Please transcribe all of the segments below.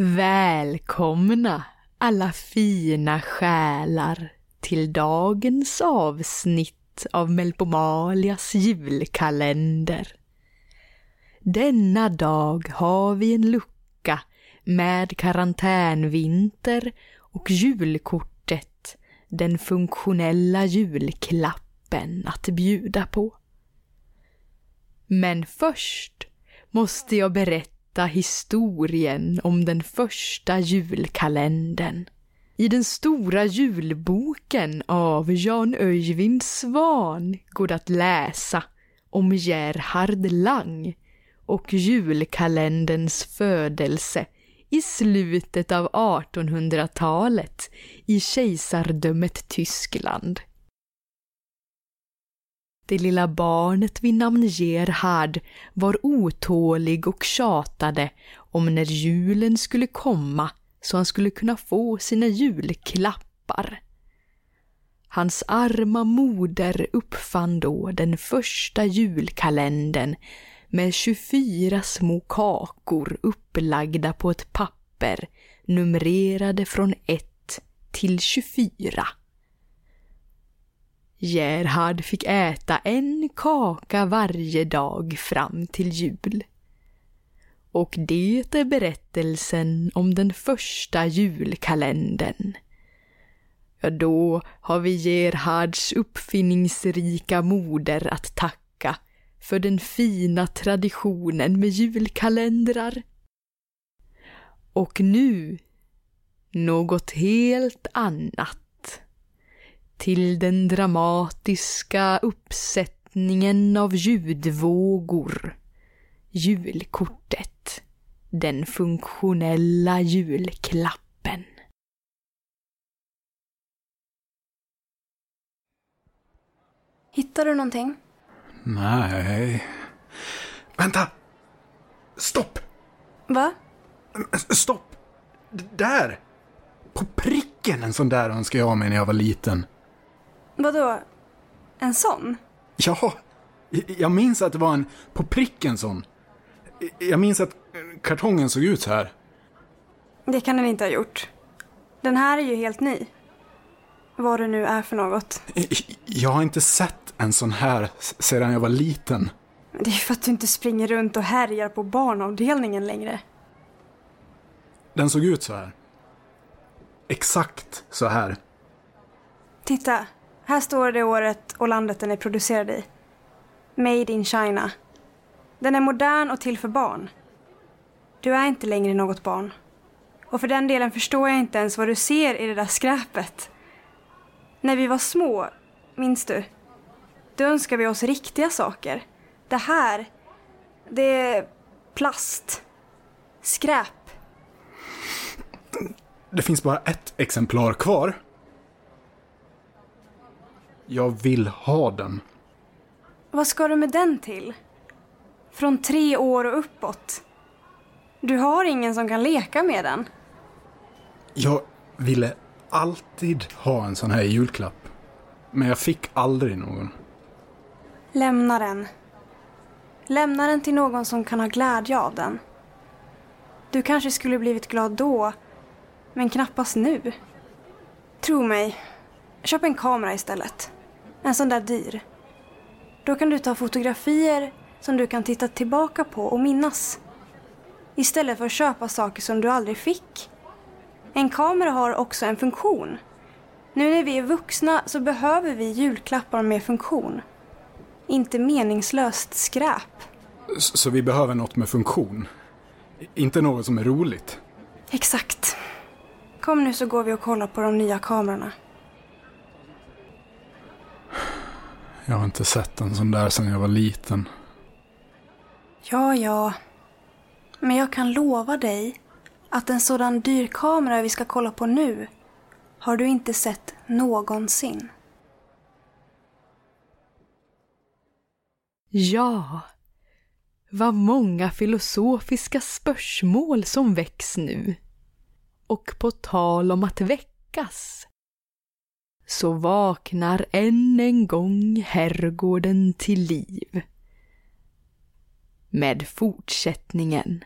Välkomna alla fina själar till dagens avsnitt av Melpomalias julkalender. Denna dag har vi en lucka med karantänvinter och julkortet, den funktionella julklappen att bjuda på. Men först måste jag berätta historien om den första julkalendern. I den stora julboken av Jan-Öjvind Svan går det att läsa om Gerhard Lang och julkalenderns födelse i slutet av 1800-talet i kejsardömet Tyskland. Det lilla barnet vid namn Gerhard var otålig och tjatade om när julen skulle komma så han skulle kunna få sina julklappar. Hans arma moder uppfann då den första julkalendern med 24 små kakor upplagda på ett papper numrerade från 1 till 24. Gerhard fick äta en kaka varje dag fram till jul. Och det är berättelsen om den första julkalendern. Ja, då har vi Gerhards uppfinningsrika moder att tacka för den fina traditionen med julkalendrar. Och nu något helt annat till den dramatiska uppsättningen av ljudvågor. Julkortet. Den funktionella julklappen. Hittar du någonting? Nej. Vänta! Stopp! Va? Stopp! D där! På pricken en sån där önskade jag mig när jag var liten. Vadå? En sån? Ja, jag minns att det var en på pricken sån. Jag minns att kartongen såg ut så här. Det kan den inte ha gjort. Den här är ju helt ny. Vad det nu är för något. Jag har inte sett en sån här sedan jag var liten. Det är för att du inte springer runt och härjar på barnavdelningen längre. Den såg ut så här. Exakt så här. Titta, här står det året och landet den är producerad i. Made in China. Den är modern och till för barn. Du är inte längre något barn. Och för den delen förstår jag inte ens vad du ser i det där skräpet. När vi var små, minns du? Då önskade vi oss riktiga saker. Det här, det är plast. Skräp. Det finns bara ett exemplar kvar. Jag vill ha den. Vad ska du med den till? Från tre år och uppåt. Du har ingen som kan leka med den. Jag ville alltid ha en sån här julklapp. Men jag fick aldrig någon. Lämna den. Lämna den till någon som kan ha glädje av den. Du kanske skulle blivit glad då, men knappast nu. Tro mig, köp en kamera istället. En sån där dyr. Då kan du ta fotografier som du kan titta tillbaka på och minnas. Istället för att köpa saker som du aldrig fick. En kamera har också en funktion. Nu när vi är vuxna så behöver vi julklappar med funktion. Inte meningslöst skräp. Så vi behöver något med funktion? Inte något som är roligt? Exakt. Kom nu så går vi och kollar på de nya kamerorna. Jag har inte sett en sån där sedan jag var liten. Ja, ja. Men jag kan lova dig att en sådan dyr kamera vi ska kolla på nu har du inte sett någonsin. Ja, vad många filosofiska spörsmål som väcks nu. Och på tal om att väckas så vaknar än en gång herrgården till liv. Med fortsättningen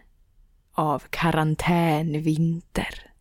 av karantänvinter.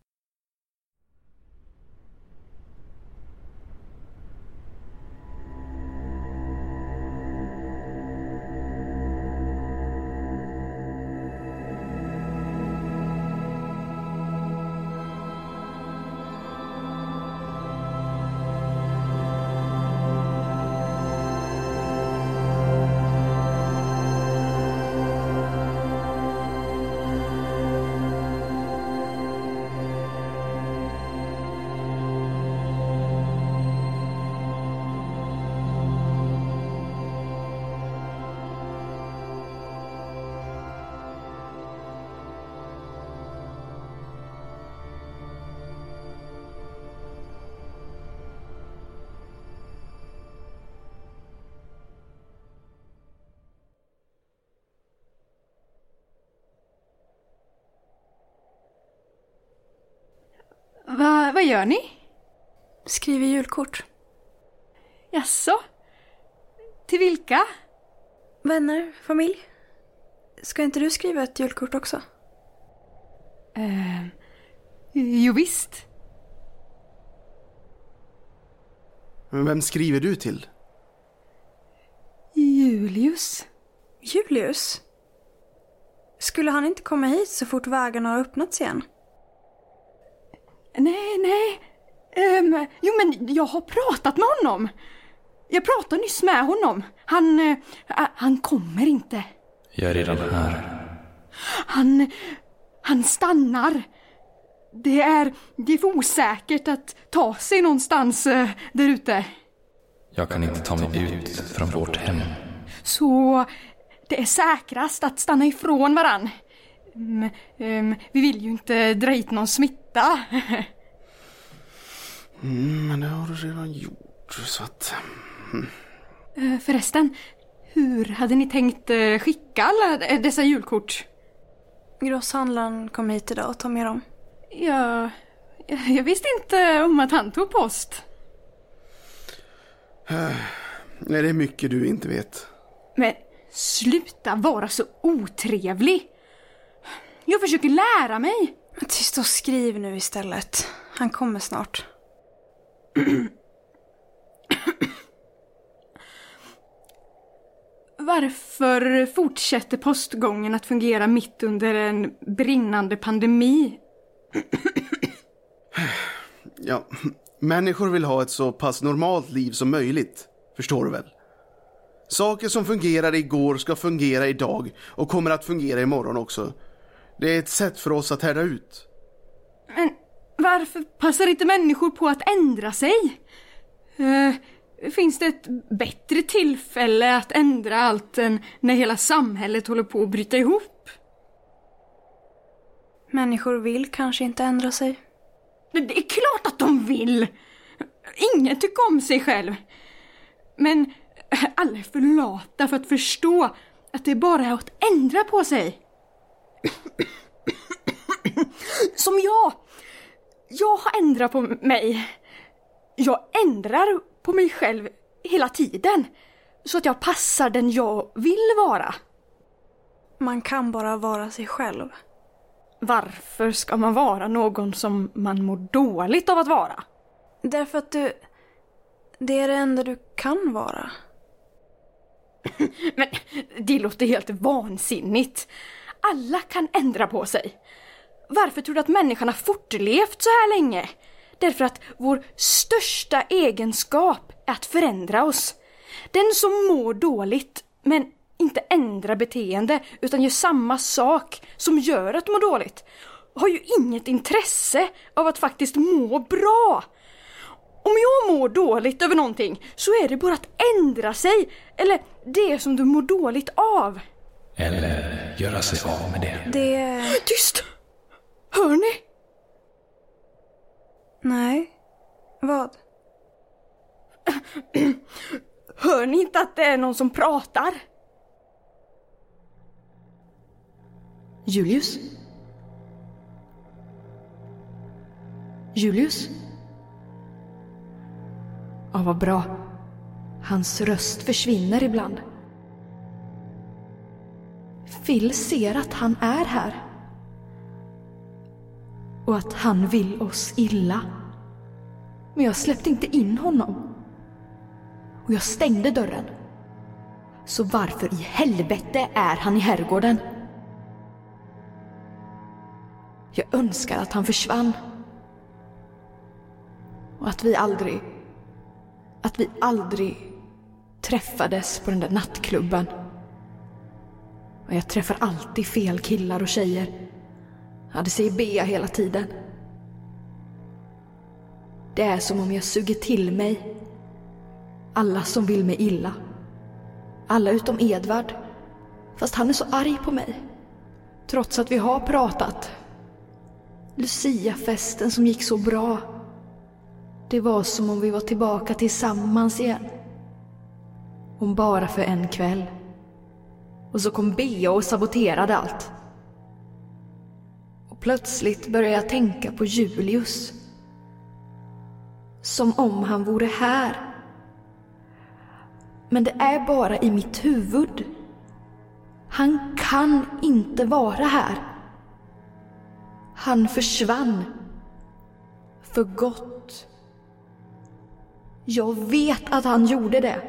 Vad gör ni? Skriver julkort. Jaså? Till vilka? Vänner, familj. Ska inte du skriva ett julkort också? Eh, jo visst. Men vem skriver du till? Julius. Julius? Skulle han inte komma hit så fort vägarna har öppnats igen? Nej, nej. Ehm, jo, men jag har pratat med honom. Jag pratade nyss med honom. Han, eh, han kommer inte. Jag är redan här. Han, han stannar. Det är, det är för osäkert att ta sig någonstans eh, där ute. Jag kan inte ta mig ut från vårt hem. Så det är säkrast att stanna ifrån varann. Mm, ehm, vi vill ju inte dra hit någon smitta. Mm, men det har du redan gjort, så att... Eh, Förresten, hur hade ni tänkt eh, skicka alla eh, dessa julkort? Grosshandlaren kom hit idag och tog med dem. Jag, jag visste inte om att han tog post. Nej, det är mycket du inte vet. Men sluta vara så otrevlig. Jag försöker lära mig. Men Tyst och skriv nu istället. Han kommer snart. Varför fortsätter postgången att fungera mitt under en brinnande pandemi? Ja, människor vill ha ett så pass normalt liv som möjligt. Förstår du väl? Saker som fungerade igår ska fungera idag och kommer att fungera imorgon också. Det är ett sätt för oss att härda ut. Men varför passar inte människor på att ändra sig? Eh, finns det ett bättre tillfälle att ändra allt än när hela samhället håller på att bryta ihop? Människor vill kanske inte ändra sig. Det det är klart att de vill! Ingen tycker om sig själv. Men alla är för lata för att förstå att det bara är att ändra på sig. Som jag! Jag har ändrat på mig. Jag ändrar på mig själv hela tiden. Så att jag passar den jag vill vara. Man kan bara vara sig själv. Varför ska man vara någon som man mår dåligt av att vara? Därför att du... Det är det enda du kan vara. Men det låter helt vansinnigt. Alla kan ändra på sig. Varför tror du att människan har fortlevt så här länge? Därför att vår största egenskap är att förändra oss. Den som mår dåligt men inte ändrar beteende utan gör samma sak som gör att må dåligt har ju inget intresse av att faktiskt må bra. Om jag mår dåligt över någonting så är det bara att ändra sig eller det som du mår dåligt av. Eller göra sig av med det. Det... Tyst! Hör ni? Nej. Vad? Hör ni inte att det är någon som pratar? Julius? Julius? Ja, vad bra. Hans röst försvinner ibland. Phil ser att han är här och att han vill oss illa. Men jag släppte inte in honom. Och jag stängde dörren. Så varför i helvete är han i herrgården? Jag önskar att han försvann. Och att vi aldrig, att vi aldrig träffades på den där nattklubben. Och jag träffar alltid fel killar och tjejer. Ja, det säger Bea hela tiden. Det är som om jag suger till mig alla som vill mig illa. Alla utom Edvard. Fast han är så arg på mig. Trots att vi har pratat. Luciafesten som gick så bra. Det var som om vi var tillbaka tillsammans igen. Om bara för en kväll. Och så kom Bea och saboterade allt. Plötsligt börjar jag tänka på Julius. Som om han vore här. Men det är bara i mitt huvud. Han kan inte vara här. Han försvann. För gott. Jag vet att han gjorde det.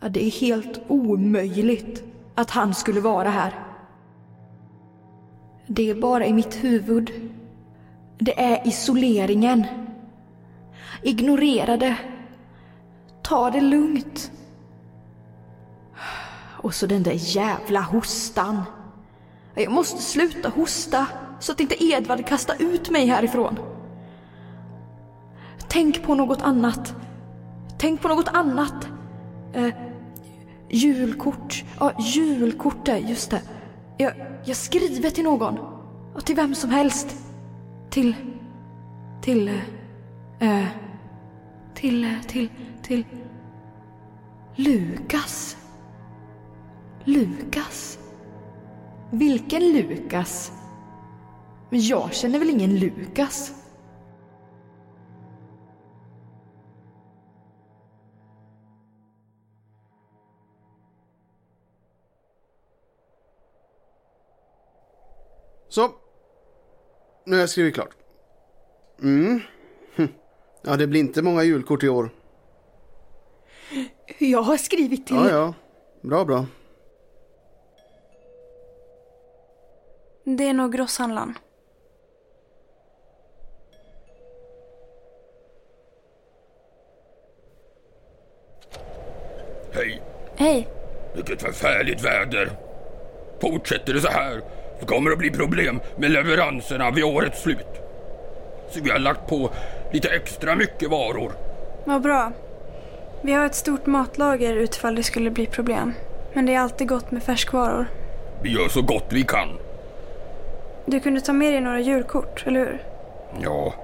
Ja, det är helt omöjligt att han skulle vara här. Det är bara i mitt huvud. Det är isoleringen. Ignorera det. Ta det lugnt. Och så den där jävla hostan. Jag måste sluta hosta så att inte Edvard kastar ut mig härifrån. Tänk på något annat. Tänk på något annat. Eh, julkort. Ja, julkort just det. Jag, jag skriver till någon. Och till vem som helst. Till... Till... Eh, eh till... Eh, till... Till... Lukas. Lukas. Vilken Lukas? Men jag känner väl ingen Lukas? Så. Nu har jag skrivit klart. Mm. Hm. Ja, det blir inte många julkort i år. Jag har skrivit till... Ja, ja. Bra, bra. Det är nog grosshandlaren. Hej, Hej. vilket förfärligt väder. Fortsätter det så här så kommer det att bli problem med leveranserna vid årets slut. Så vi har lagt på lite extra mycket varor. Vad bra. Vi har ett stort matlager utfall det skulle bli problem. Men det är alltid gott med färskvaror. Vi gör så gott vi kan. Du kunde ta med dig några julkort, eller hur? Ja,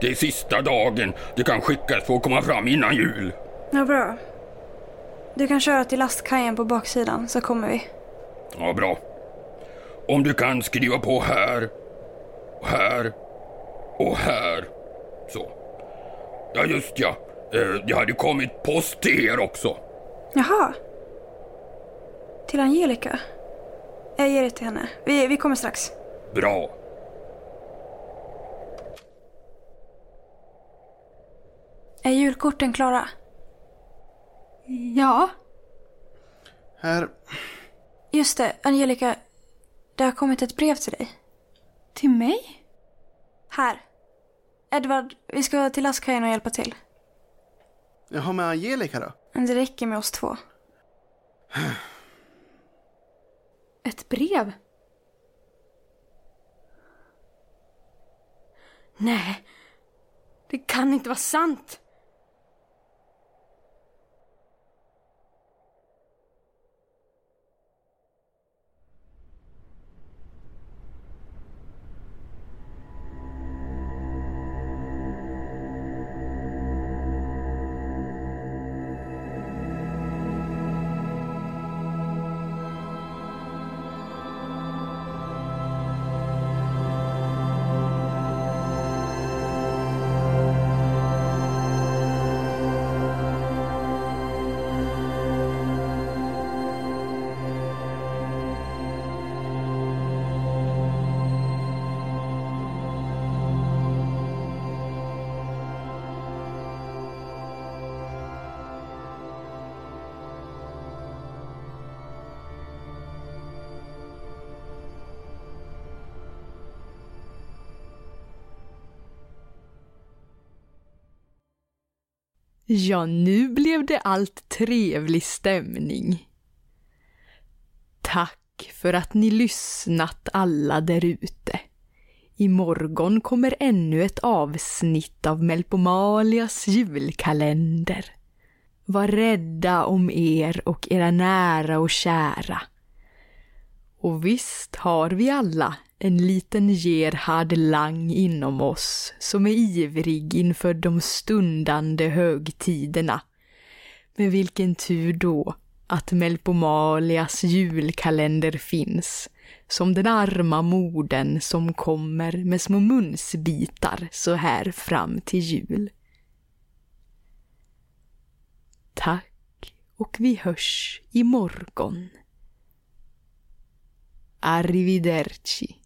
det är sista dagen det kan skickas för att komma fram innan jul. Ja, bra. Du kan köra till lastkajen på baksidan så kommer vi. Ja, bra. Om du kan skriva på här, och här och här. Så. Ja, just ja. Eh, Det hade kommit post till er också. Jaha. Till Angelica? Jag ger det till henne. Vi, vi kommer strax. Bra. Är julkorten klara? Ja. Här. Just det, Angelica. Det har kommit ett brev till dig. Till mig? Här. Edvard, vi ska till lastkajen och hjälpa till. Jaha, med Angelica då? Men det räcker med oss två. Ett brev? Nej, det kan inte vara sant. Ja, nu blev det allt trevlig stämning. Tack för att ni lyssnat alla därute. Imorgon kommer ännu ett avsnitt av Melpomalias julkalender. Var rädda om er och era nära och kära. Och visst har vi alla en liten Gerhard Lang inom oss som är ivrig inför de stundande högtiderna. Men vilken tur då att Melpomalias julkalender finns som den arma moden som kommer med små munsbitar så här fram till jul. Tack och vi hörs imorgon. Arrivederci.